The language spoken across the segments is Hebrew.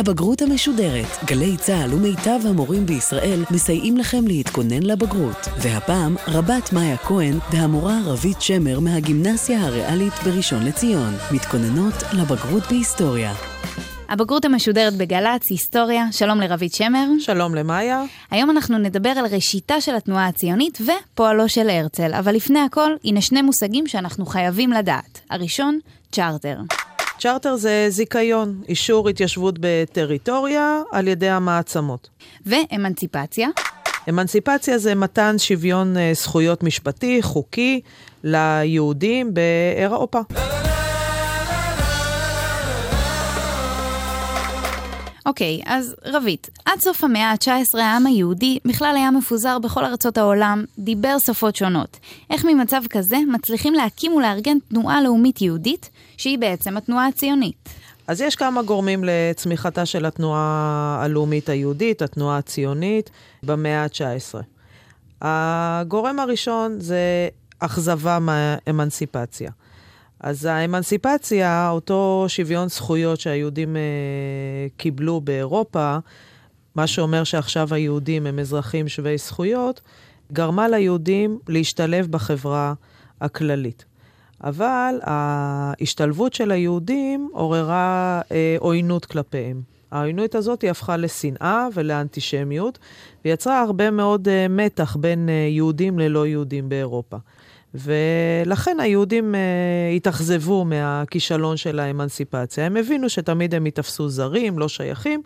הבגרות המשודרת. גלי צה"ל ומיטב המורים בישראל מסייעים לכם להתכונן לבגרות. והפעם, רבת מאיה כהן והמורה רבית שמר מהגימנסיה הריאלית בראשון לציון. מתכוננות לבגרות בהיסטוריה. הבגרות המשודרת בגל"צ, היסטוריה, שלום לרבית שמר. שלום למאיה. היום אנחנו נדבר על ראשיתה של התנועה הציונית ופועלו של הרצל, אבל לפני הכל, הנה שני מושגים שאנחנו חייבים לדעת. הראשון, צ'רטר. צ'רטר זה זיכיון, אישור התיישבות בטריטוריה על ידי המעצמות. ואמנציפציה. אמנציפציה זה מתן שוויון אה, זכויות משפטי, חוקי, ליהודים באירופה. אוקיי, אז רבית, עד סוף המאה ה-19 העם היהודי בכלל היה מפוזר בכל ארצות העולם, דיבר שפות שונות. איך ממצב כזה מצליחים להקים ולארגן תנועה לאומית יהודית, שהיא בעצם התנועה הציונית? אז יש כמה גורמים לצמיחתה של התנועה הלאומית היהודית, התנועה הציונית, במאה ה-19. הגורם הראשון זה אכזבה מהאמנסיפציה. אז האמנסיפציה, אותו שוויון זכויות שהיהודים אה, קיבלו באירופה, מה שאומר שעכשיו היהודים הם אזרחים שווי זכויות, גרמה ליהודים להשתלב בחברה הכללית. אבל ההשתלבות של היהודים עוררה אה, עוינות כלפיהם. העוינות הזאת היא הפכה לשנאה ולאנטישמיות, ויצרה הרבה מאוד אה, מתח בין אה, יהודים ללא יהודים באירופה. ולכן היהודים אה, התאכזבו מהכישלון של האמנסיפציה. הם הבינו שתמיד הם ייתפסו זרים, לא שייכים,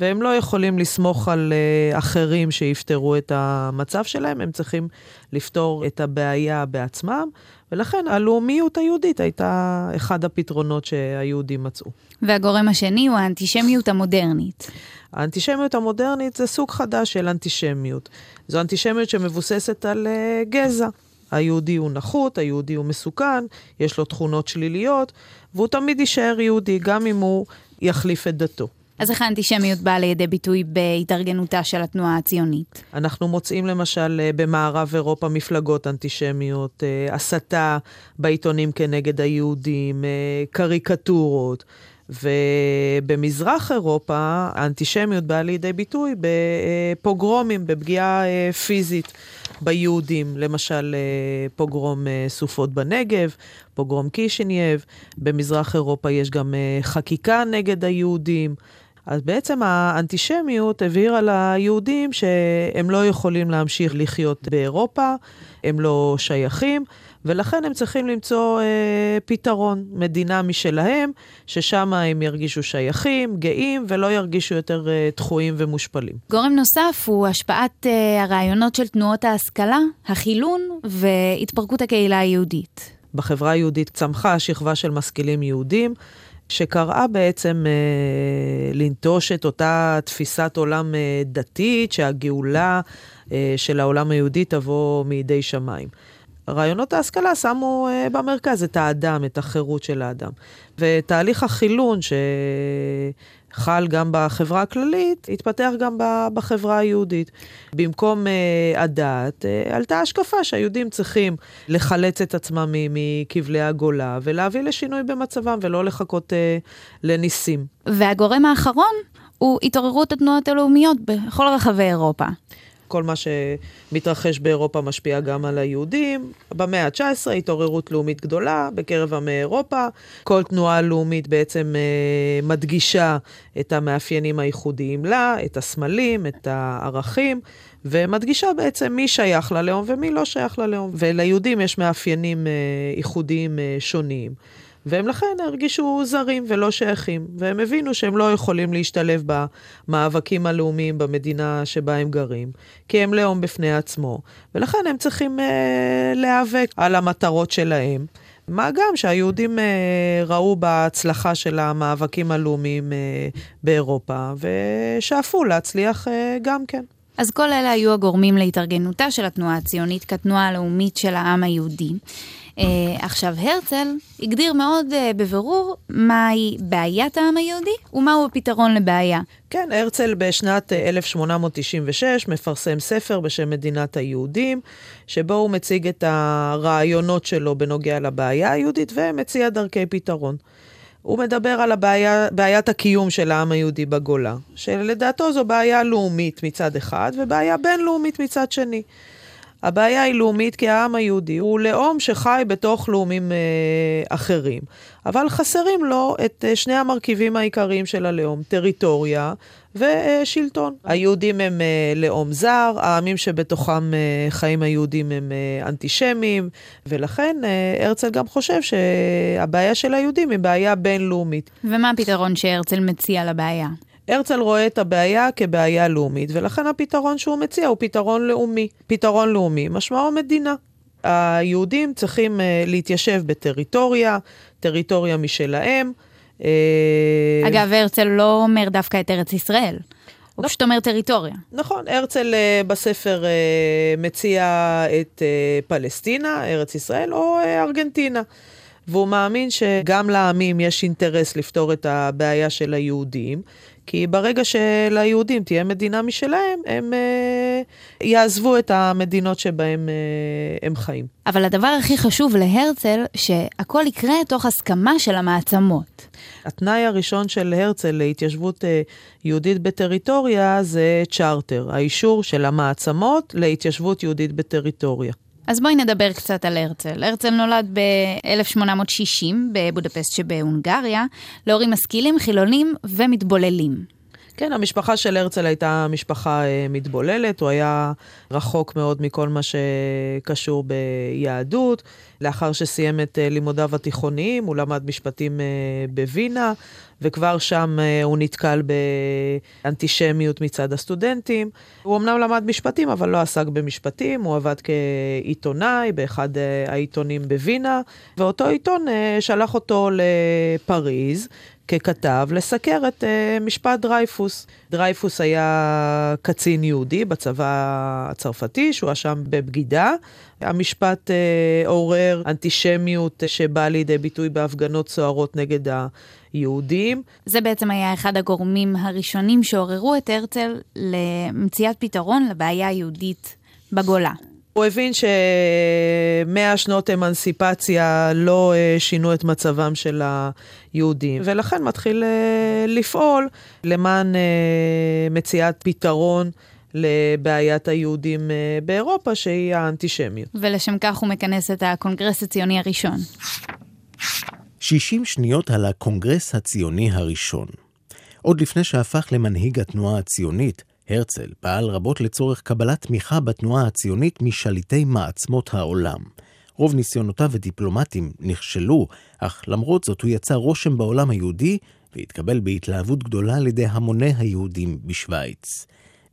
והם לא יכולים לסמוך על אה, אחרים שיפתרו את המצב שלהם, הם צריכים לפתור את הבעיה בעצמם, ולכן הלאומיות היהודית הייתה אחד הפתרונות שהיהודים מצאו. והגורם השני הוא האנטישמיות המודרנית. האנטישמיות המודרנית זה סוג חדש של אנטישמיות. זו אנטישמיות שמבוססת על uh, גזע. היהודי הוא נחות, היהודי הוא מסוכן, יש לו תכונות שליליות, והוא תמיד יישאר יהודי, גם אם הוא יחליף את דתו. אז איך האנטישמיות באה לידי ביטוי בהתארגנותה של התנועה הציונית? אנחנו מוצאים למשל אה, במערב אירופה מפלגות אנטישמיות, אה, הסתה בעיתונים כנגד היהודים, אה, קריקטורות. ובמזרח אירופה האנטישמיות באה לידי ביטוי בפוגרומים, בפגיעה פיזית ביהודים, למשל פוגרום סופות בנגב, פוגרום קישינייב, במזרח אירופה יש גם חקיקה נגד היהודים. אז בעצם האנטישמיות הבהירה ליהודים שהם לא יכולים להמשיך לחיות באירופה, הם לא שייכים, ולכן הם צריכים למצוא אה, פתרון, מדינה משלהם, ששם הם ירגישו שייכים, גאים, ולא ירגישו יותר אה, דחויים ומושפלים. גורם נוסף הוא השפעת אה, הרעיונות של תנועות ההשכלה, החילון והתפרקות הקהילה היהודית. בחברה היהודית צמחה שכבה של משכילים יהודים. שקראה בעצם אה, לנטוש את אותה תפיסת עולם אה, דתית, שהגאולה אה, של העולם היהודי תבוא מידי שמיים. רעיונות ההשכלה שמו אה, במרכז את האדם, את החירות של האדם. ותהליך החילון שחל גם בחברה הכללית, התפתח גם בחברה היהודית. במקום uh, הדת, uh, עלתה השקפה שהיהודים צריכים לחלץ את עצמם מכבלי הגולה ולהביא לשינוי במצבם ולא לחכות uh, לניסים. והגורם האחרון הוא התעוררות התנועות הלאומיות בכל רחבי אירופה. כל מה שמתרחש באירופה משפיע גם על היהודים. במאה ה-19 התעוררות לאומית גדולה בקרב עמי אירופה. כל תנועה לאומית בעצם אה, מדגישה את המאפיינים הייחודיים לה, את הסמלים, את הערכים, ומדגישה בעצם מי שייך ללאום ומי לא שייך ללאום. וליהודים יש מאפיינים אה, ייחודיים אה, שונים. והם לכן הרגישו זרים ולא שייכים, והם הבינו שהם לא יכולים להשתלב במאבקים הלאומיים במדינה שבה הם גרים, כי הם לאום בפני עצמו, ולכן הם צריכים אה, להיאבק על המטרות שלהם. מה גם שהיהודים אה, ראו בהצלחה של המאבקים הלאומיים אה, באירופה, ושאפו להצליח אה, גם כן. אז כל אלה היו הגורמים להתארגנותה של התנועה הציונית כתנועה הלאומית של העם היהודי. Uh, עכשיו, הרצל הגדיר מאוד uh, בבירור מהי בעיית העם היהודי ומהו הפתרון לבעיה. כן, הרצל בשנת 1896 אה, מפרסם ספר בשם מדינת היהודים, שבו הוא מציג את הרעיונות שלו בנוגע לבעיה היהודית ומציע דרכי פתרון. הוא מדבר על הבעיה, בעיית הקיום של העם היהודי בגולה, שלדעתו זו בעיה לאומית מצד אחד ובעיה בינלאומית מצד שני. הבעיה היא לאומית כי העם היהודי הוא לאום שחי בתוך לאומים אה, אחרים, אבל חסרים לו את אה, שני המרכיבים העיקריים של הלאום, טריטוריה ושלטון. היהודים הם אה, לאום זר, העמים שבתוכם אה, חיים היהודים הם אה, אנטישמיים, ולכן אה, הרצל גם חושב שהבעיה של היהודים היא בעיה בינלאומית. ומה הפתרון שהרצל מציע לבעיה? הרצל רואה את הבעיה כבעיה לאומית, ולכן הפתרון שהוא מציע הוא פתרון לאומי. פתרון לאומי משמעו מדינה. היהודים צריכים uh, להתיישב בטריטוריה, טריטוריה משלהם. Uh, אגב, הרצל לא אומר דווקא את ארץ ישראל. הוא לא. פשוט אומר טריטוריה. נכון, הרצל uh, בספר uh, מציע את uh, פלסטינה, ארץ ישראל, או uh, ארגנטינה. והוא מאמין שגם לעמים יש אינטרס לפתור את הבעיה של היהודים, כי ברגע שליהודים תהיה מדינה משלהם, הם אה, יעזבו את המדינות שבהם אה, הם חיים. אבל הדבר הכי חשוב להרצל, שהכל יקרה תוך הסכמה של המעצמות. התנאי הראשון של הרצל להתיישבות אה, יהודית בטריטוריה זה צ'רטר, האישור של המעצמות להתיישבות יהודית בטריטוריה. אז בואי נדבר קצת על הרצל. הרצל נולד ב-1860 בבודפסט שבהונגריה, להורים משכילים, חילונים ומתבוללים. כן, המשפחה של הרצל הייתה משפחה אה, מתבוללת, הוא היה רחוק מאוד מכל מה שקשור ביהדות. לאחר שסיים את אה, לימודיו התיכוניים, הוא למד משפטים אה, בווינה, וכבר שם הוא נתקל באנטישמיות מצד הסטודנטים. הוא אמנם למד משפטים, אבל לא עסק במשפטים, הוא עבד כעיתונאי באחד העיתונים בווינה, ואותו עיתון שלח אותו לפריז. ככתב לסקר את uh, משפט דרייפוס. דרייפוס היה קצין יהודי בצבא הצרפתי שהואשם בבגידה. המשפט uh, עורר אנטישמיות שבאה לידי ביטוי בהפגנות סוערות נגד היהודים. זה בעצם היה אחד הגורמים הראשונים שעוררו את הרצל למציאת פתרון לבעיה היהודית בגולה. הוא הבין שמאה שנות אמנסיפציה לא uh, שינו את מצבם של היהודים, ולכן מתחיל uh, לפעול למען uh, מציאת פתרון לבעיית היהודים באירופה, שהיא האנטישמיות. ולשם כך הוא מכנס את הקונגרס הציוני הראשון. 60 שניות על הקונגרס הציוני הראשון. עוד לפני שהפך למנהיג התנועה הציונית, הרצל פעל רבות לצורך קבלת תמיכה בתנועה הציונית משליטי מעצמות העולם. רוב ניסיונותיו ודיפלומטים נכשלו, אך למרות זאת הוא יצר רושם בעולם היהודי והתקבל בהתלהבות גדולה על ידי המוני היהודים בשוויץ.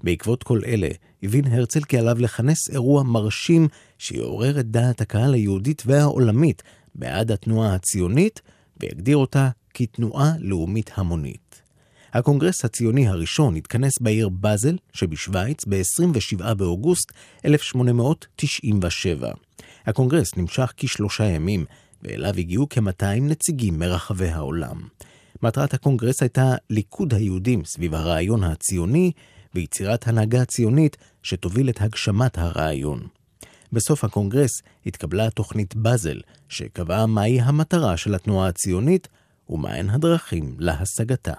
בעקבות כל אלה, הבין הרצל כי עליו לכנס אירוע מרשים שיעורר את דעת הקהל היהודית והעולמית בעד התנועה הציונית, ויגדיר אותה כתנועה לאומית המונית. הקונגרס הציוני הראשון התכנס בעיר באזל שבשוויץ ב-27 באוגוסט 1897. הקונגרס נמשך כשלושה ימים, ואליו הגיעו כ-200 נציגים מרחבי העולם. מטרת הקונגרס הייתה ליכוד היהודים סביב הרעיון הציוני ויצירת הנהגה ציונית שתוביל את הגשמת הרעיון. בסוף הקונגרס התקבלה תוכנית באזל, שקבעה מהי המטרה של התנועה הציונית ומהן הדרכים להשגתה.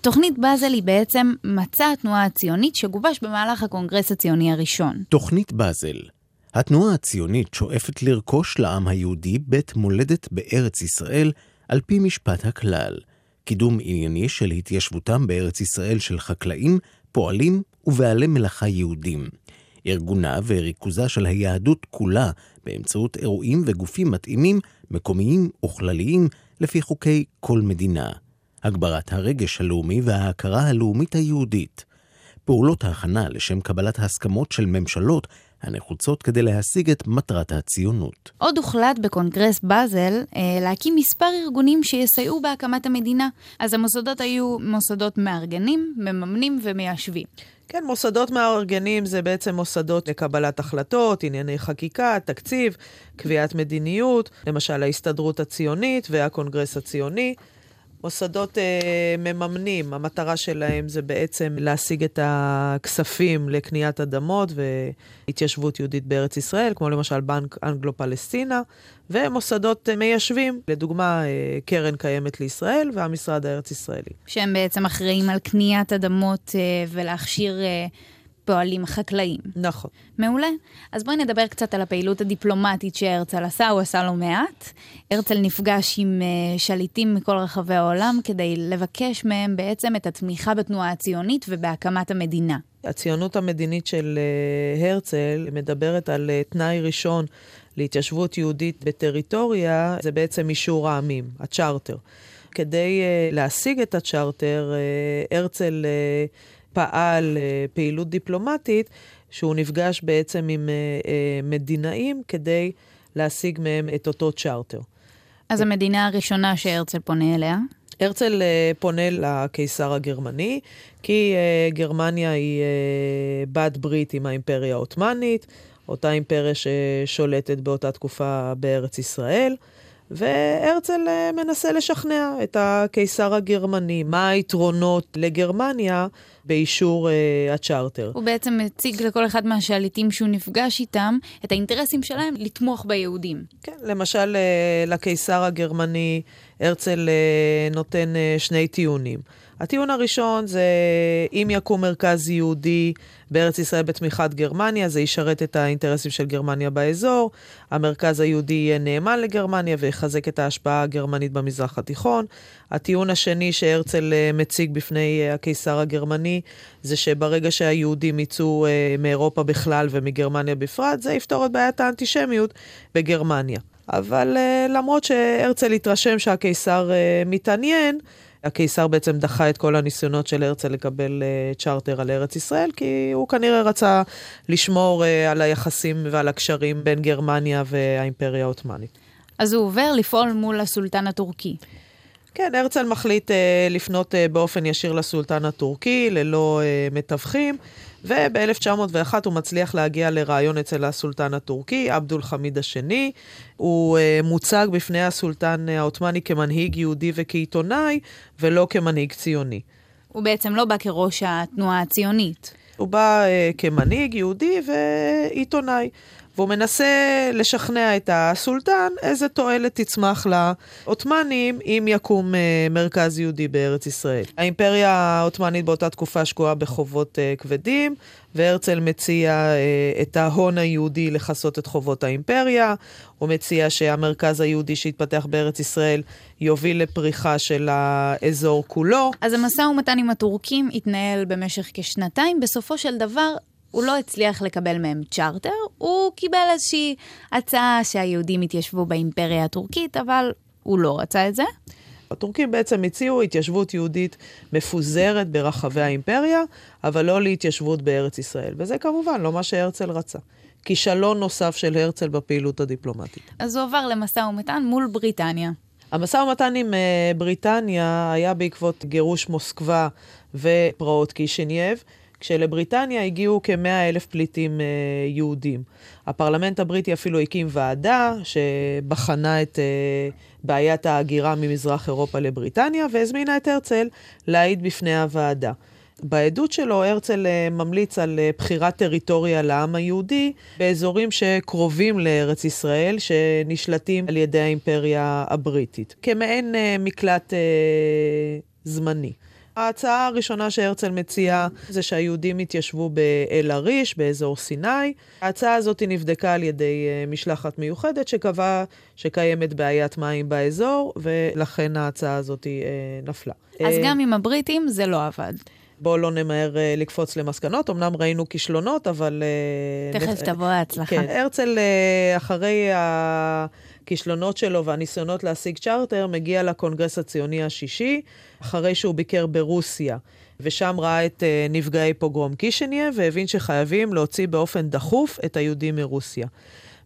תוכנית באזל היא בעצם מצע התנועה הציונית שגובש במהלך הקונגרס הציוני הראשון. תוכנית באזל התנועה הציונית שואפת לרכוש לעם היהודי בית מולדת בארץ ישראל על פי משפט הכלל. קידום ענייני של התיישבותם בארץ ישראל של חקלאים, פועלים ובעלי מלאכה יהודים. ארגונה וריכוזה של היהדות כולה באמצעות אירועים וגופים מתאימים, מקומיים וכלליים, לפי חוקי כל מדינה. הגברת הרגש הלאומי וההכרה הלאומית היהודית. פעולות ההכנה לשם קבלת ההסכמות של ממשלות הנחוצות כדי להשיג את מטרת הציונות. עוד הוחלט בקונגרס באזל אה, להקים מספר ארגונים שיסייעו בהקמת המדינה. אז המוסדות היו מוסדות מארגנים, מממנים ומיישבים. כן, מוסדות מארגנים זה בעצם מוסדות לקבלת החלטות, ענייני חקיקה, תקציב, קביעת מדיניות, למשל ההסתדרות הציונית והקונגרס הציוני. מוסדות אה, מממנים, המטרה שלהם זה בעצם להשיג את הכספים לקניית אדמות והתיישבות יהודית בארץ ישראל, כמו למשל בנק אנגלו-פלסטינה, ומוסדות אה, מיישבים, לדוגמה אה, קרן קיימת לישראל והמשרד הארץ-ישראלי. שהם בעצם אחראים על קניית אדמות אה, ולהכשיר... אה, פועלים חקלאים. נכון. מעולה. אז בואי נדבר קצת על הפעילות הדיפלומטית שהרצל עשה, הוא עשה לא מעט. הרצל נפגש עם uh, שליטים מכל רחבי העולם כדי לבקש מהם בעצם את התמיכה בתנועה הציונית ובהקמת המדינה. הציונות המדינית של uh, הרצל מדברת על uh, תנאי ראשון להתיישבות יהודית בטריטוריה, זה בעצם אישור העמים, הצ'רטר. כדי uh, להשיג את הצ'רטר, uh, הרצל... פעל אה, פעילות דיפלומטית, שהוא נפגש בעצם עם אה, אה, מדינאים כדי להשיג מהם את אותו צ'רטר. אז המדינה הראשונה שהרצל פונה אליה? הרצל פונה לקיסר הגרמני, כי גרמניה היא בת ברית עם האימפריה העות'מאנית, אותה אימפריה ששולטת באותה תקופה בארץ ישראל. והרצל מנסה לשכנע את הקיסר הגרמני מה היתרונות לגרמניה באישור uh, הצ'רטר. הוא בעצם מציג לכל אחד מהשליטים שהוא נפגש איתם את האינטרסים שלהם לתמוך ביהודים. כן, למשל uh, לקיסר הגרמני הרצל uh, נותן uh, שני טיעונים. הטיעון הראשון זה אם יקום מרכז יהודי בארץ ישראל בתמיכת גרמניה, זה ישרת את האינטרסים של גרמניה באזור. המרכז היהודי יהיה נאמן לגרמניה ויחזק את ההשפעה הגרמנית במזרח התיכון. הטיעון השני שהרצל אה, מציג בפני אה, הקיסר הגרמני, זה שברגע שהיהודים יצאו אה, מאירופה בכלל ומגרמניה בפרט, זה יפתור את בעיית האנטישמיות בגרמניה. אבל למרות שהרצל התרשם שהקיסר מתעניין, הקיסר בעצם דחה את כל הניסיונות של הרצל לקבל uh, צ'רטר על ארץ ישראל, כי הוא כנראה רצה לשמור uh, על היחסים ועל הקשרים בין גרמניה והאימפריה העות'מאנית. אז הוא עובר לפעול מול הסולטן הטורקי. כן, הרצל מחליט uh, לפנות uh, באופן ישיר לסולטן הטורקי, ללא uh, מתווכים, וב-1901 הוא מצליח להגיע לראיון אצל הסולטן הטורקי, עבדול חמיד השני. הוא uh, מוצג בפני הסולטן העות'מאני כמנהיג יהודי וכעיתונאי, ולא כמנהיג ציוני. הוא בעצם לא בא כראש התנועה הציונית. הוא בא uh, כמנהיג יהודי ועיתונאי. והוא מנסה לשכנע את הסולטן איזה תועלת תצמח לעות'מאנים אם יקום uh, מרכז יהודי בארץ ישראל. האימפריה העות'מאנית באותה תקופה שקועה בחובות uh, כבדים, והרצל מציע uh, את ההון היהודי לכסות את חובות האימפריה. הוא מציע שהמרכז היהודי שהתפתח בארץ ישראל יוביל לפריחה של האזור כולו. אז המשא ומתן עם הטורקים התנהל במשך כשנתיים. בסופו של דבר, הוא לא הצליח לקבל מהם צ'רטר, הוא קיבל איזושהי הצעה שהיהודים יתיישבו באימפריה הטורקית, אבל הוא לא רצה את זה. הטורקים בעצם הציעו התיישבות יהודית מפוזרת ברחבי האימפריה, אבל לא להתיישבות בארץ ישראל. וזה כמובן לא מה שהרצל רצה. כישלון נוסף של הרצל בפעילות הדיפלומטית. אז הוא עבר למשא ומתן מול בריטניה. המשא ומתן עם אה, בריטניה היה בעקבות גירוש מוסקבה ופרעות קישינייב. כשלבריטניה הגיעו כמאה אלף פליטים אה, יהודים. הפרלמנט הבריטי אפילו הקים ועדה שבחנה את אה, בעיית ההגירה ממזרח אירופה לבריטניה, והזמינה את הרצל להעיד בפני הוועדה. בעדות שלו הרצל אה, ממליץ על אה, בחירת טריטוריה לעם היהודי באזורים שקרובים לארץ ישראל, שנשלטים על ידי האימפריה הבריטית, כמעין אה, מקלט אה, זמני. ההצעה הראשונה שהרצל מציע זה שהיהודים יתיישבו באל-עריש, באזור סיני. ההצעה הזאת נבדקה על ידי אה, משלחת מיוחדת שקבעה שקיימת בעיית מים באזור, ולכן ההצעה הזאת אה, נפלה. אז אה, גם עם הבריטים זה לא עבד. בואו לא נמהר uh, לקפוץ למסקנות. אמנם ראינו כישלונות, אבל... Uh, תכף נ... תבוא ההצלחה. כן, הרצל, uh, אחרי הכישלונות שלו והניסיונות להשיג צ'רטר, מגיע לקונגרס הציוני השישי, אחרי שהוא ביקר ברוסיה. ושם ראה את uh, נפגעי פוגרום קישיניה, והבין שחייבים להוציא באופן דחוף את היהודים מרוסיה.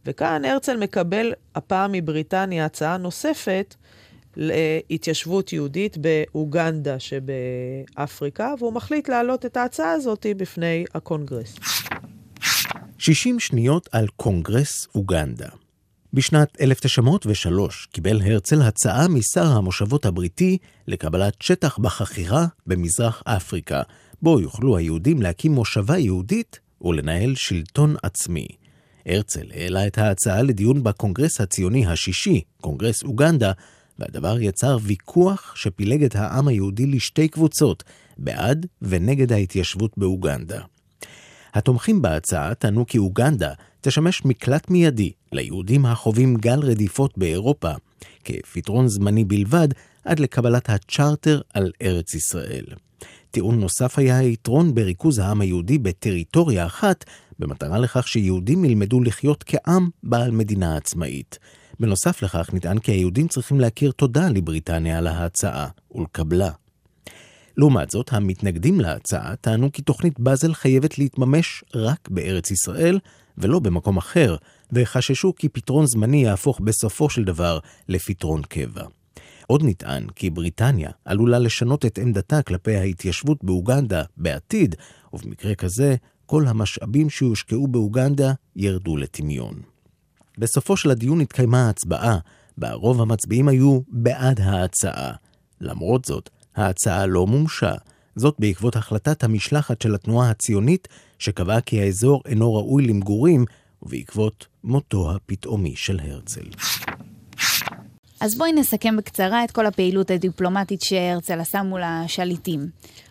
וכאן הרצל מקבל הפעם מבריטניה הצעה נוספת להתיישבות יהודית באוגנדה שבאפריקה, והוא מחליט להעלות את ההצעה הזאת בפני הקונגרס. 60 שניות על קונגרס אוגנדה. בשנת 1903 קיבל הרצל הצעה משר המושבות הבריטי לקבלת שטח בחכירה במזרח אפריקה, בו יוכלו היהודים להקים מושבה יהודית ולנהל שלטון עצמי. הרצל העלה את ההצעה לדיון בקונגרס הציוני השישי, קונגרס אוגנדה, והדבר יצר ויכוח שפילג את העם היהודי לשתי קבוצות, בעד ונגד ההתיישבות באוגנדה. התומכים בהצעה טענו כי אוגנדה תשמש מקלט מיידי ליהודים החווים גל רדיפות באירופה, כפתרון זמני בלבד עד לקבלת הצ'רטר על ארץ ישראל. טיעון נוסף היה היתרון בריכוז העם היהודי בטריטוריה אחת, במטרה לכך שיהודים ילמדו לחיות כעם בעל מדינה עצמאית. בנוסף לכך נטען כי היהודים צריכים להכיר תודה לבריטניה על ההצעה ולקבלה. לעומת זאת, המתנגדים להצעה טענו כי תוכנית באזל חייבת להתממש רק בארץ ישראל ולא במקום אחר, וחששו כי פתרון זמני יהפוך בסופו של דבר לפתרון קבע. עוד נטען כי בריטניה עלולה לשנות את עמדתה כלפי ההתיישבות באוגנדה בעתיד, ובמקרה כזה, כל המשאבים שיושקעו באוגנדה ירדו לטמיון. בסופו של הדיון התקיימה הצבעה, בה רוב המצביעים היו בעד ההצעה. למרות זאת, ההצעה לא מומשה, זאת בעקבות החלטת המשלחת של התנועה הציונית, שקבעה כי האזור אינו ראוי למגורים, ובעקבות מותו הפתאומי של הרצל. אז בואי נסכם בקצרה את כל הפעילות הדיפלומטית שהרצל עשה מול השליטים.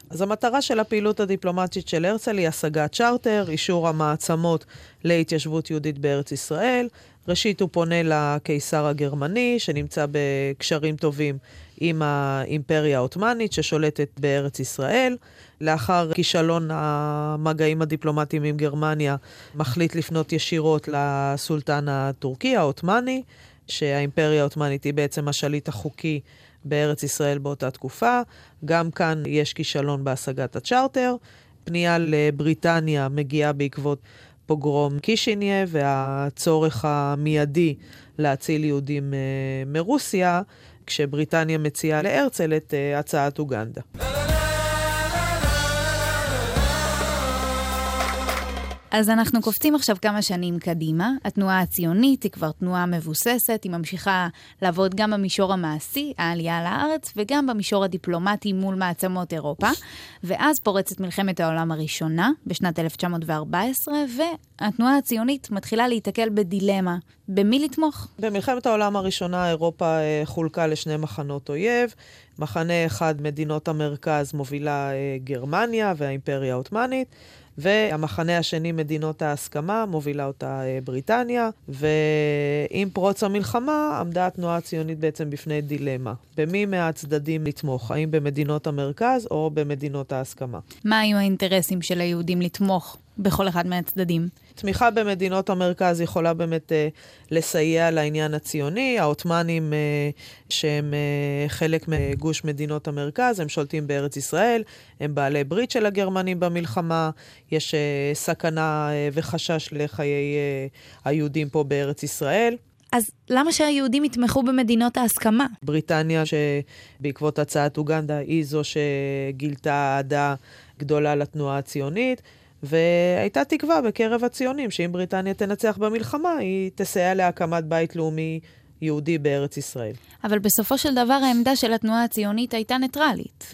אז המטרה של הפעילות הדיפלומטית של הרצל היא השגת צ'רטר, אישור המעצמות להתיישבות יהודית בארץ ישראל. ראשית, הוא פונה לקיסר הגרמני, שנמצא בקשרים טובים עם האימפריה העות'מאנית, ששולטת בארץ ישראל. לאחר כישלון המגעים הדיפלומטיים עם גרמניה, מחליט לפנות ישירות לסולטן הטורקי, העות'מאני, שהאימפריה העות'מאנית היא בעצם השליט החוקי בארץ ישראל באותה תקופה. גם כאן יש כישלון בהשגת הצ'רטר. פנייה לבריטניה מגיעה בעקבות פוגרום קישינייב והצורך המיידי להציל יהודים אה, מרוסיה, כשבריטניה מציעה להרצל את אה, הצעת אוגנדה. אז אנחנו קופצים עכשיו כמה שנים קדימה. התנועה הציונית היא כבר תנועה מבוססת, היא ממשיכה לעבוד גם במישור המעשי, העלייה לארץ, וגם במישור הדיפלומטי מול מעצמות אירופה. ואז פורצת מלחמת העולם הראשונה, בשנת 1914, והתנועה הציונית מתחילה להיתקל בדילמה. במי לתמוך? במלחמת העולם הראשונה אירופה אה, חולקה לשני מחנות אויב. מחנה אחד, מדינות המרכז, מובילה אה, גרמניה והאימפריה העות'מאנית. והמחנה השני, מדינות ההסכמה, מובילה אותה אה, בריטניה, ועם פרוץ המלחמה עמדה התנועה הציונית בעצם בפני דילמה. במי מהצדדים לתמוך, האם במדינות המרכז או במדינות ההסכמה? מה היו האינטרסים של היהודים לתמוך בכל אחד מהצדדים? תמיכה במדינות המרכז יכולה באמת אה, לסייע לעניין הציוני. העות'מאנים, אה, שהם אה, חלק מגוש מדינות המרכז, הם שולטים בארץ ישראל, הם בעלי ברית של הגרמנים במלחמה, יש אה, סכנה אה, וחשש לחיי אה, היהודים פה בארץ ישראל. אז למה שהיהודים יתמכו במדינות ההסכמה? בריטניה, שבעקבות הצעת אוגנדה, היא זו שגילתה אהדה גדולה לתנועה הציונית. והייתה תקווה בקרב הציונים שאם בריטניה תנצח במלחמה, היא תסייע להקמת בית לאומי יהודי בארץ ישראל. אבל בסופו של דבר העמדה של התנועה הציונית הייתה ניטרלית.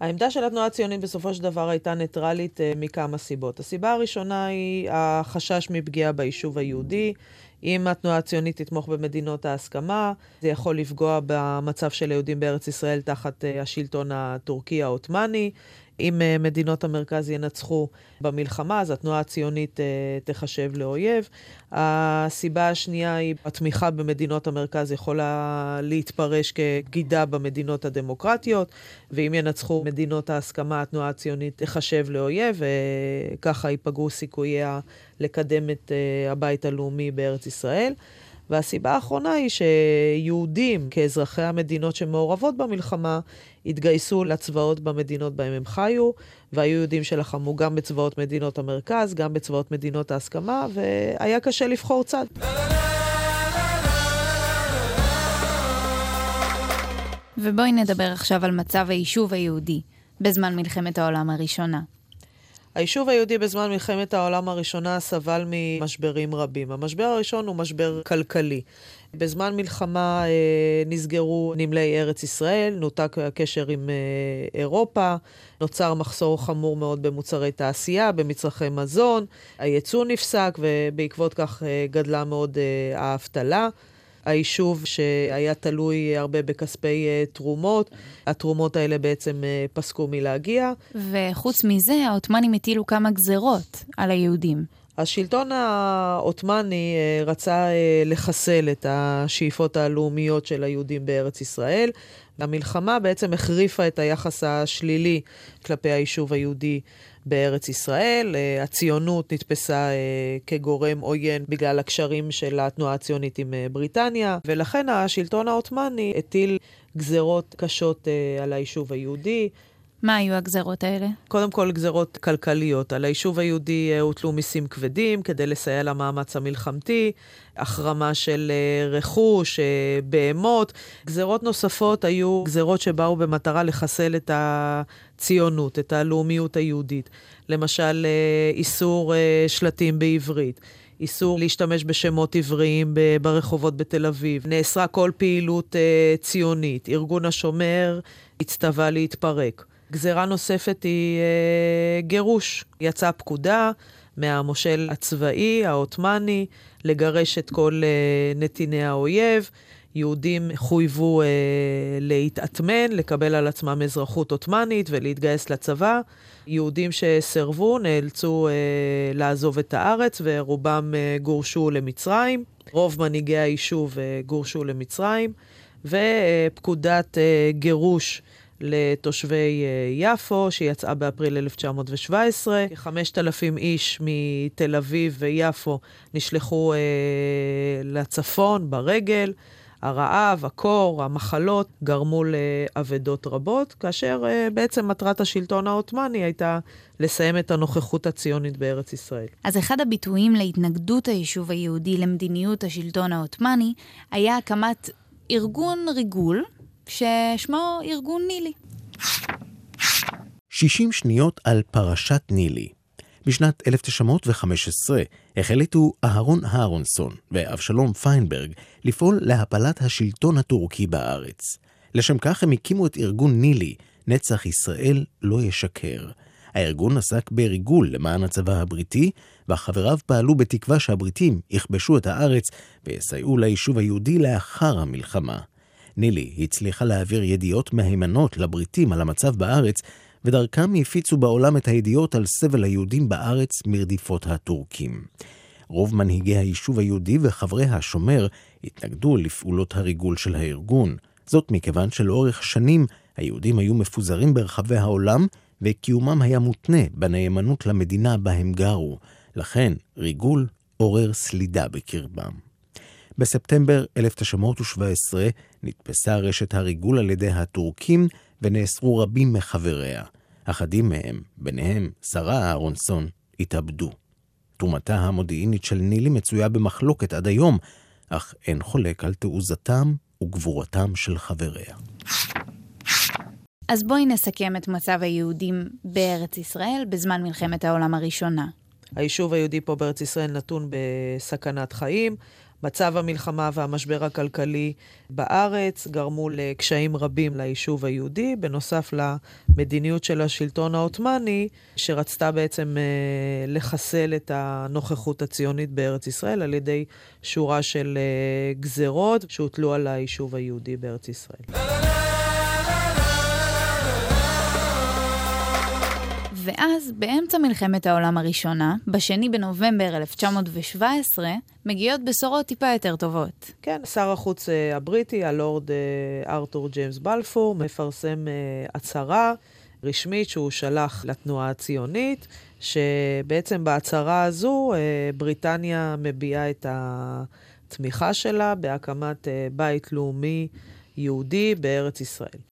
העמדה של התנועה הציונית בסופו של דבר הייתה ניטרלית uh, מכמה סיבות. הסיבה הראשונה היא החשש מפגיעה ביישוב היהודי. אם התנועה הציונית תתמוך במדינות ההסכמה, זה יכול לפגוע במצב של היהודים בארץ ישראל תחת uh, השלטון הטורקי העות'מאני. אם uh, מדינות המרכז ינצחו במלחמה, אז התנועה הציונית uh, תחשב לאויב. הסיבה השנייה היא, התמיכה במדינות המרכז יכולה להתפרש כגידה במדינות הדמוקרטיות, ואם ינצחו מדינות ההסכמה, התנועה הציונית תחשב לאויב, וככה ייפגעו סיכוייה לקדם את הבית הלאומי בארץ ישראל. והסיבה האחרונה היא שיהודים, כאזרחי המדינות שמעורבות במלחמה, התגייסו לצבאות במדינות בהם הם חיו, והיו יהודים שלחמו גם בצבאות מדינות המרכז, גם בצבאות מדינות ההסכמה, והיה קשה לבחור צד. ובואי נדבר עכשיו על מצב היישוב היהודי בזמן מלחמת העולם הראשונה. היישוב היהודי בזמן מלחמת העולם הראשונה סבל ממשברים רבים. המשבר הראשון הוא משבר כלכלי. בזמן מלחמה אה, נסגרו נמלי ארץ ישראל, נותק הקשר עם אה, אירופה, נוצר מחסור חמור מאוד במוצרי תעשייה, במצרכי מזון, הייצוא נפסק ובעקבות כך אה, גדלה מאוד אה, האבטלה. היישוב שהיה תלוי הרבה בכספי uh, תרומות, התרומות האלה בעצם uh, פסקו מלהגיע. וחוץ מזה, העות'מאנים הטילו כמה גזרות על היהודים. השלטון העות'מאני uh, רצה לחסל את השאיפות הלאומיות של היהודים בארץ ישראל. המלחמה בעצם החריפה את היחס השלילי כלפי היישוב היהודי בארץ ישראל. אה, הציונות נתפסה אה, כגורם עוין בגלל הקשרים של התנועה הציונית עם אה, בריטניה, ולכן השלטון העות'מאני הטיל גזרות קשות על היישוב היהודי. מה היו הגזרות האלה? קודם כל, גזרות כלכליות. על היישוב היהודי אה, הוטלו מיסים כבדים כדי לסייע למאמץ המלחמתי, החרמה של אה, רכוש, אה, בהמות. גזרות נוספות היו גזרות שבאו במטרה לחסל את הציונות, את הלאומיות היהודית. למשל, איסור שלטים בעברית. איסור להשתמש בשמות עבריים ברחובות בתל אביב. נאסרה כל פעילות ציונית. ארגון השומר הצטווה להתפרק. גזירה נוספת היא אה, גירוש. יצאה פקודה מהמושל הצבאי, העות'מאני, לגרש את כל אה, נתיני האויב. יהודים חויבו אה, להתאטמן, לקבל על עצמם אזרחות עות'מאנית ולהתגייס לצבא. יהודים שסירבו נאלצו אה, לעזוב את הארץ ורובם אה, גורשו למצרים. רוב מנהיגי היישוב אה, גורשו למצרים. ופקודת אה, גירוש לתושבי אה, יפו, שיצאה באפריל 1917. כ-5,000 איש מתל אביב ויפו נשלחו אה, לצפון ברגל. הרעב, הקור, המחלות גרמו לאבדות רבות, כאשר uh, בעצם מטרת השלטון העות'מאני הייתה לסיים את הנוכחות הציונית בארץ ישראל. אז אחד הביטויים להתנגדות היישוב היהודי למדיניות השלטון העות'מאני היה הקמת ארגון ריגול, ששמו ארגון נילי. 60 שניות על פרשת נילי. בשנת 1915 החליטו אהרון אהרונסון ואבשלום פיינברג לפעול להפלת השלטון הטורקי בארץ. לשם כך הם הקימו את ארגון נילי, נצח ישראל לא ישקר. הארגון עסק בריגול למען הצבא הבריטי, וחבריו פעלו בתקווה שהבריטים יכבשו את הארץ ויסייעו ליישוב היהודי לאחר המלחמה. נילי הצליחה להעביר ידיעות מהימנות לבריטים על המצב בארץ, ודרכם הפיצו בעולם את הידיעות על סבל היהודים בארץ מרדיפות הטורקים. רוב מנהיגי היישוב היהודי וחברי השומר התנגדו לפעולות הריגול של הארגון. זאת מכיוון שלאורך שנים היהודים היו מפוזרים ברחבי העולם, וקיומם היה מותנה בנאמנות למדינה בה הם גרו. לכן ריגול עורר סלידה בקרבם. בספטמבר 1917 נתפסה רשת הריגול על ידי הטורקים ונאסרו רבים מחבריה. אחדים מהם, ביניהם שרה אהרונסון, התאבדו. תרומתה המודיעינית של נילי מצויה במחלוקת עד היום, אך אין חולק על תעוזתם וגבורתם של חבריה. אז בואי נסכם את מצב היהודים בארץ ישראל בזמן מלחמת העולם הראשונה. היישוב היהודי פה בארץ ישראל נתון בסכנת חיים. מצב המלחמה והמשבר הכלכלי בארץ גרמו לקשיים רבים ליישוב היהודי, בנוסף למדיניות של השלטון העות'מאני, שרצתה בעצם אה, לחסל את הנוכחות הציונית בארץ ישראל על ידי שורה של אה, גזרות שהוטלו על היישוב היהודי בארץ ישראל. ואז, באמצע מלחמת העולם הראשונה, בשני בנובמבר 1917, מגיעות בשורות טיפה יותר טובות. כן, שר החוץ uh, הבריטי, הלורד uh, ארתור ג'יימס בלפור, מפרסם uh, הצהרה רשמית שהוא שלח לתנועה הציונית, שבעצם בהצהרה הזו בריטניה מביעה את התמיכה שלה בהקמת בית לאומי יהודי בארץ ישראל.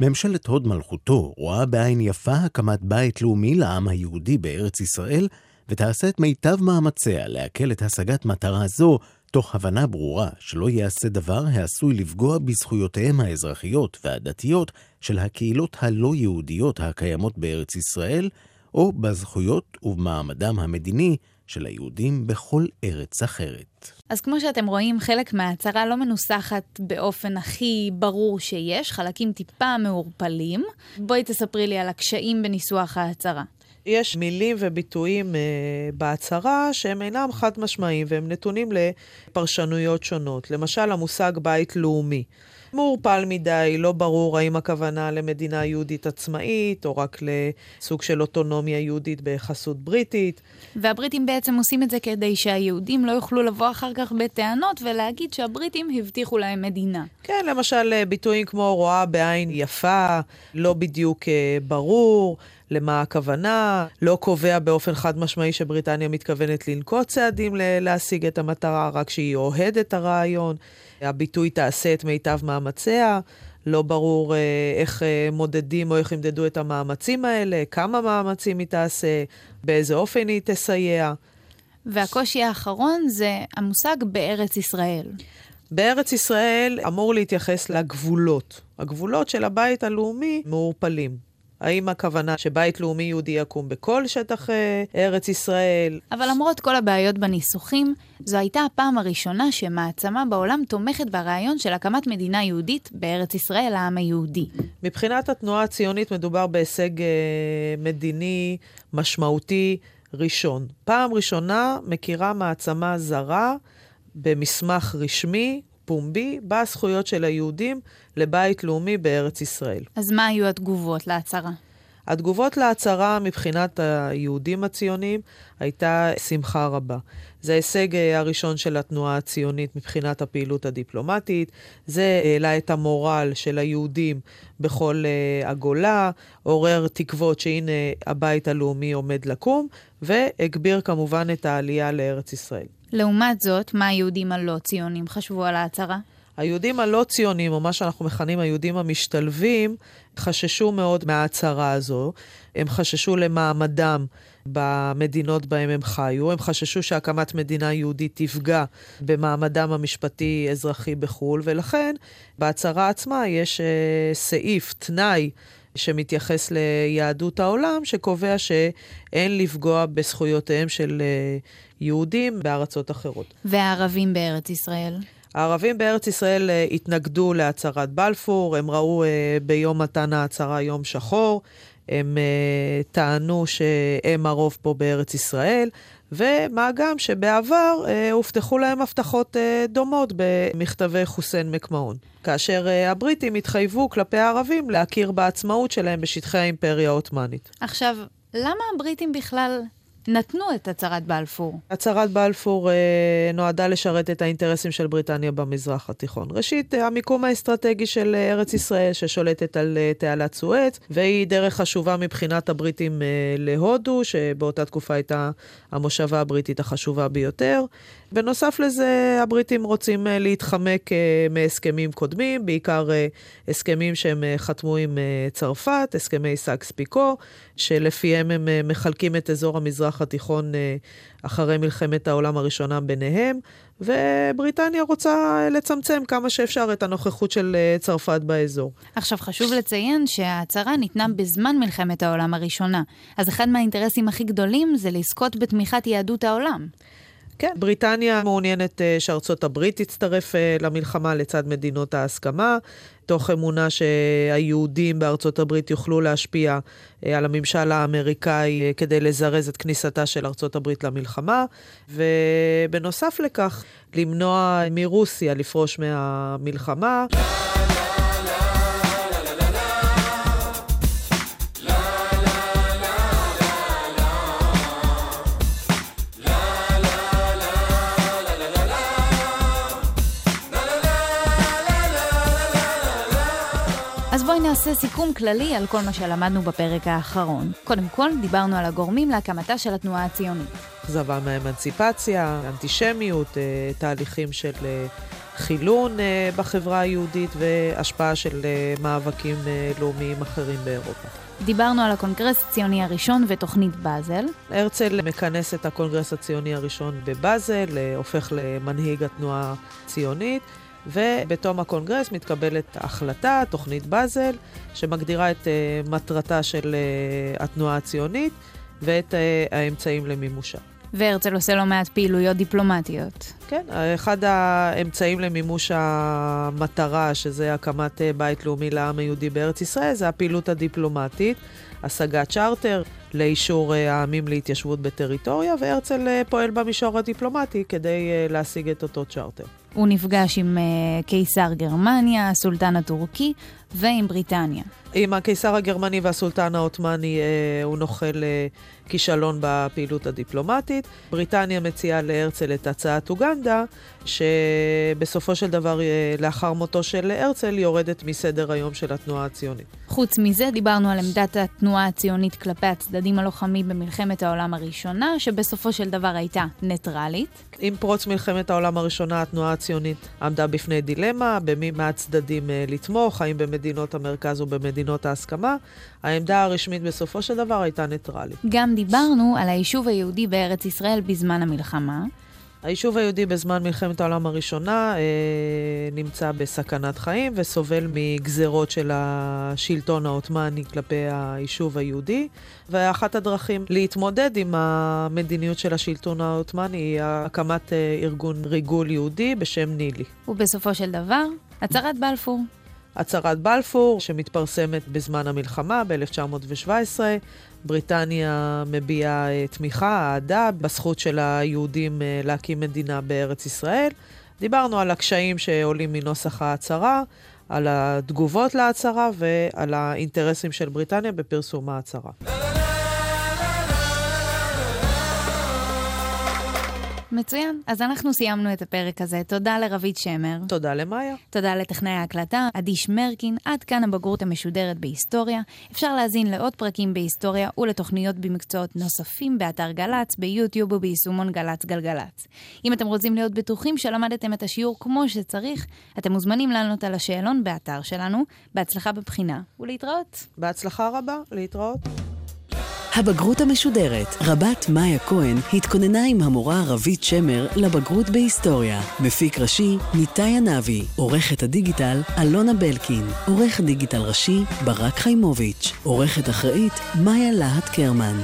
ממשלת הוד מלכותו רואה בעין יפה הקמת בית לאומי לעם היהודי בארץ ישראל, ותעשה את מיטב מאמציה להקל את השגת מטרה זו, תוך הבנה ברורה שלא ייעשה דבר העשוי לפגוע בזכויותיהם האזרחיות והדתיות של הקהילות הלא יהודיות הקיימות בארץ ישראל, או בזכויות ובמעמדם המדיני של היהודים בכל ארץ אחרת. אז כמו שאתם רואים, חלק מההצהרה לא מנוסחת באופן הכי ברור שיש, חלקים טיפה מעורפלים. בואי תספרי לי על הקשיים בניסוח ההצהרה. יש מילים וביטויים uh, בהצהרה שהם אינם חד משמעיים והם נתונים לפרשנויות שונות. למשל, המושג בית לאומי. מעורפל מדי, לא ברור האם הכוונה למדינה יהודית עצמאית, או רק לסוג של אוטונומיה יהודית בחסות בריטית. והבריטים בעצם עושים את זה כדי שהיהודים לא יוכלו לבוא אחר כך בטענות ולהגיד שהבריטים הבטיחו להם מדינה. כן, למשל אה, ביטויים כמו רואה בעין יפה, לא בדיוק אה, ברור. למה הכוונה, לא קובע באופן חד משמעי שבריטניה מתכוונת לנקוט צעדים להשיג את המטרה, רק שהיא אוהדת הרעיון. הביטוי תעשה את מיטב מאמציה, לא ברור אה, איך אה, מודדים או איך ימדדו את המאמצים האלה, כמה מאמצים היא תעשה, באיזה אופן היא תסייע. והקושי האחרון זה המושג בארץ ישראל. בארץ ישראל אמור להתייחס לגבולות. הגבולות של הבית הלאומי מעורפלים. האם הכוונה שבית לאומי יהודי יקום בכל שטח אה, ארץ ישראל? אבל למרות כל הבעיות בניסוחים, זו הייתה הפעם הראשונה שמעצמה בעולם תומכת ברעיון של הקמת מדינה יהודית בארץ ישראל, העם היהודי. מבחינת התנועה הציונית מדובר בהישג אה, מדיני משמעותי ראשון. פעם ראשונה מכירה מעצמה זרה במסמך רשמי פומבי בזכויות של היהודים לבית לאומי בארץ ישראל. אז מה היו התגובות להצהרה? התגובות להצהרה מבחינת היהודים הציונים הייתה שמחה רבה. זה ההישג אה, הראשון של התנועה הציונית מבחינת הפעילות הדיפלומטית. זה העלה את המורל של היהודים בכל הגולה, עורר תקוות שהנה הבית הלאומי עומד לקום, והגביר כמובן את העלייה לארץ ישראל. לעומת זאת, מה היהודים הלא ציונים חשבו על ההצהרה? היהודים הלא ציונים, או מה שאנחנו מכנים היהודים המשתלבים, חששו מאוד מההצהרה הזו. הם חששו למעמדם במדינות בהם הם חיו. הם חששו שהקמת מדינה יהודית תפגע במעמדם המשפטי-אזרחי בחו"ל, ולכן בהצהרה עצמה יש uh, סעיף, תנאי, שמתייחס ליהדות העולם, שקובע שאין לפגוע בזכויותיהם של uh, יהודים בארצות אחרות. והערבים בארץ ישראל? הערבים בארץ ישראל uh, התנגדו להצהרת בלפור, הם ראו ביום מתן ההצהרה יום שחור, הם uh, טענו שהם הרוב פה בארץ ישראל, ומה גם שבעבר uh, הובטחו להם הבטחות uh, דומות במכתבי חוסיין מקמהון. כאשר uh, הבריטים התחייבו כלפי הערבים להכיר בעצמאות שלהם בשטחי האימפריה העות'מאנית. עכשיו, למה הבריטים בכלל נתנו את הצהרת בלפור. הצהרת בלפור אה, נועדה לשרת את האינטרסים של בריטניה במזרח התיכון. ראשית, אה, המיקום האסטרטגי של אה, ארץ ישראל, ששולטת על אה, תעלת סואץ, והיא דרך חשובה מבחינת הבריטים אה, להודו, שבאותה תקופה הייתה המושבה הבריטית החשובה ביותר. בנוסף לזה, הבריטים רוצים אה, להתחמק אה, מהסכמים קודמים, בעיקר אה, הסכמים שהם חתמו עם צרפת, הסכמי סייקס פיקו, שלפיהם הם מחלקים את אזור המזרח התיכון אחרי מלחמת העולם הראשונה ביניהם, ובריטניה רוצה לצמצם כמה שאפשר את הנוכחות של צרפת באזור. עכשיו, חשוב לציין שההצהרה ניתנה בזמן מלחמת העולם הראשונה, אז אחד מהאינטרסים הכי גדולים זה לזכות בתמיכת יהדות העולם. כן, בריטניה מעוניינת אה, שארצות הברית תצטרף אה, למלחמה לצד מדינות ההסכמה, תוך אמונה שהיהודים בארצות הברית יוכלו להשפיע אה, על הממשל האמריקאי כדי לזרז את כניסתה של ארצות הברית למלחמה, ובנוסף לכך, למנוע מרוסיה לפרוש מהמלחמה. נעשה סיכום כללי על כל מה שלמדנו בפרק האחרון. קודם כל, דיברנו על הגורמים להקמתה של התנועה הציונית. אכזבה מהאמנציפציה, אנטישמיות, אה, תהליכים של אה, חילון בחברה היהודית והשפעה של מאבקים לאומיים אחרים באירופה. דיברנו על הקונגרס הציוני הראשון ותוכנית באזל. הרצל מכנס את הקונגרס הציוני הראשון בבאזל, הופך למנהיג התנועה הציונית. ובתום הקונגרס מתקבלת החלטה, תוכנית באזל, שמגדירה את uh, מטרתה של uh, התנועה הציונית ואת uh, האמצעים למימושה. והרצל עושה לא מעט פעילויות דיפלומטיות. כן, אחד האמצעים למימוש המטרה, שזה הקמת בית לאומי לעם היהודי בארץ ישראל, זה הפעילות הדיפלומטית, השגת צ'רטר לאישור העמים להתיישבות בטריטוריה, והרצל פועל במישור הדיפלומטי כדי להשיג את אותו צ'רטר. הוא נפגש עם uh, קיסר גרמניה, הסולטן הטורקי ועם בריטניה. עם הקיסר הגרמני והסולטן העות'מאני uh, הוא נוחל uh, כישלון בפעילות הדיפלומטית. בריטניה מציעה להרצל את הצעת אוגנדה, שבסופו של דבר, uh, לאחר מותו של הרצל, יורדת מסדר היום של התנועה הציונית. חוץ מזה, דיברנו על עמדת התנועה הציונית כלפי הצדדים הלוחמים במלחמת העולם הראשונה, שבסופו של דבר הייתה ניטרלית. עם פרוץ מלחמת העולם הראשונה, התנועה הציונית עמדה בפני דילמה, במי מהצדדים לתמוך, האם במדינות המרכז או במדינות ההסכמה. העמדה הרשמית בסופו של דבר הייתה ניטרלית. גם דיברנו על היישוב היהודי בארץ ישראל בזמן המלחמה. היישוב היהודי בזמן מלחמת העולם הראשונה אה, נמצא בסכנת חיים וסובל מגזרות של השלטון העות'מאני כלפי היישוב היהודי, ואחת הדרכים להתמודד עם המדיניות של השלטון העות'מאני היא הקמת אה, ארגון ריגול יהודי בשם נילי. ובסופו של דבר, הצהרת בלפור. הצהרת בלפור, שמתפרסמת בזמן המלחמה ב-1917. בריטניה מביעה אה, תמיכה, אהדה, בזכות של היהודים אה, להקים מדינה בארץ ישראל. דיברנו על הקשיים שעולים מנוסח ההצהרה, על התגובות להצהרה ועל האינטרסים של בריטניה בפרסום ההצהרה. מצוין. אז אנחנו סיימנו את הפרק הזה. תודה לרבית שמר. תודה למאיה. תודה לטכנאי ההקלטה, עדי שמרקין. עד כאן הבגרות המשודרת בהיסטוריה. אפשר להזין לעוד פרקים בהיסטוריה ולתוכניות במקצועות נוספים באתר גל"צ, ביוטיוב וביישומון גל"צ גלגלצ. אם אתם רוצים להיות בטוחים שלמדתם את השיעור כמו שצריך, אתם מוזמנים לענות על השאלון באתר שלנו. בהצלחה בבחינה ולהתראות. בהצלחה רבה, להתראות. הבגרות המשודרת, רבת מאיה כהן התכוננה עם המורה רבית שמר לבגרות בהיסטוריה. מפיק ראשי, ניתאי ענבי. עורכת הדיגיטל, אלונה בלקין. עורך דיגיטל ראשי, ברק חיימוביץ'. עורכת אחראית, מאיה להט קרמן.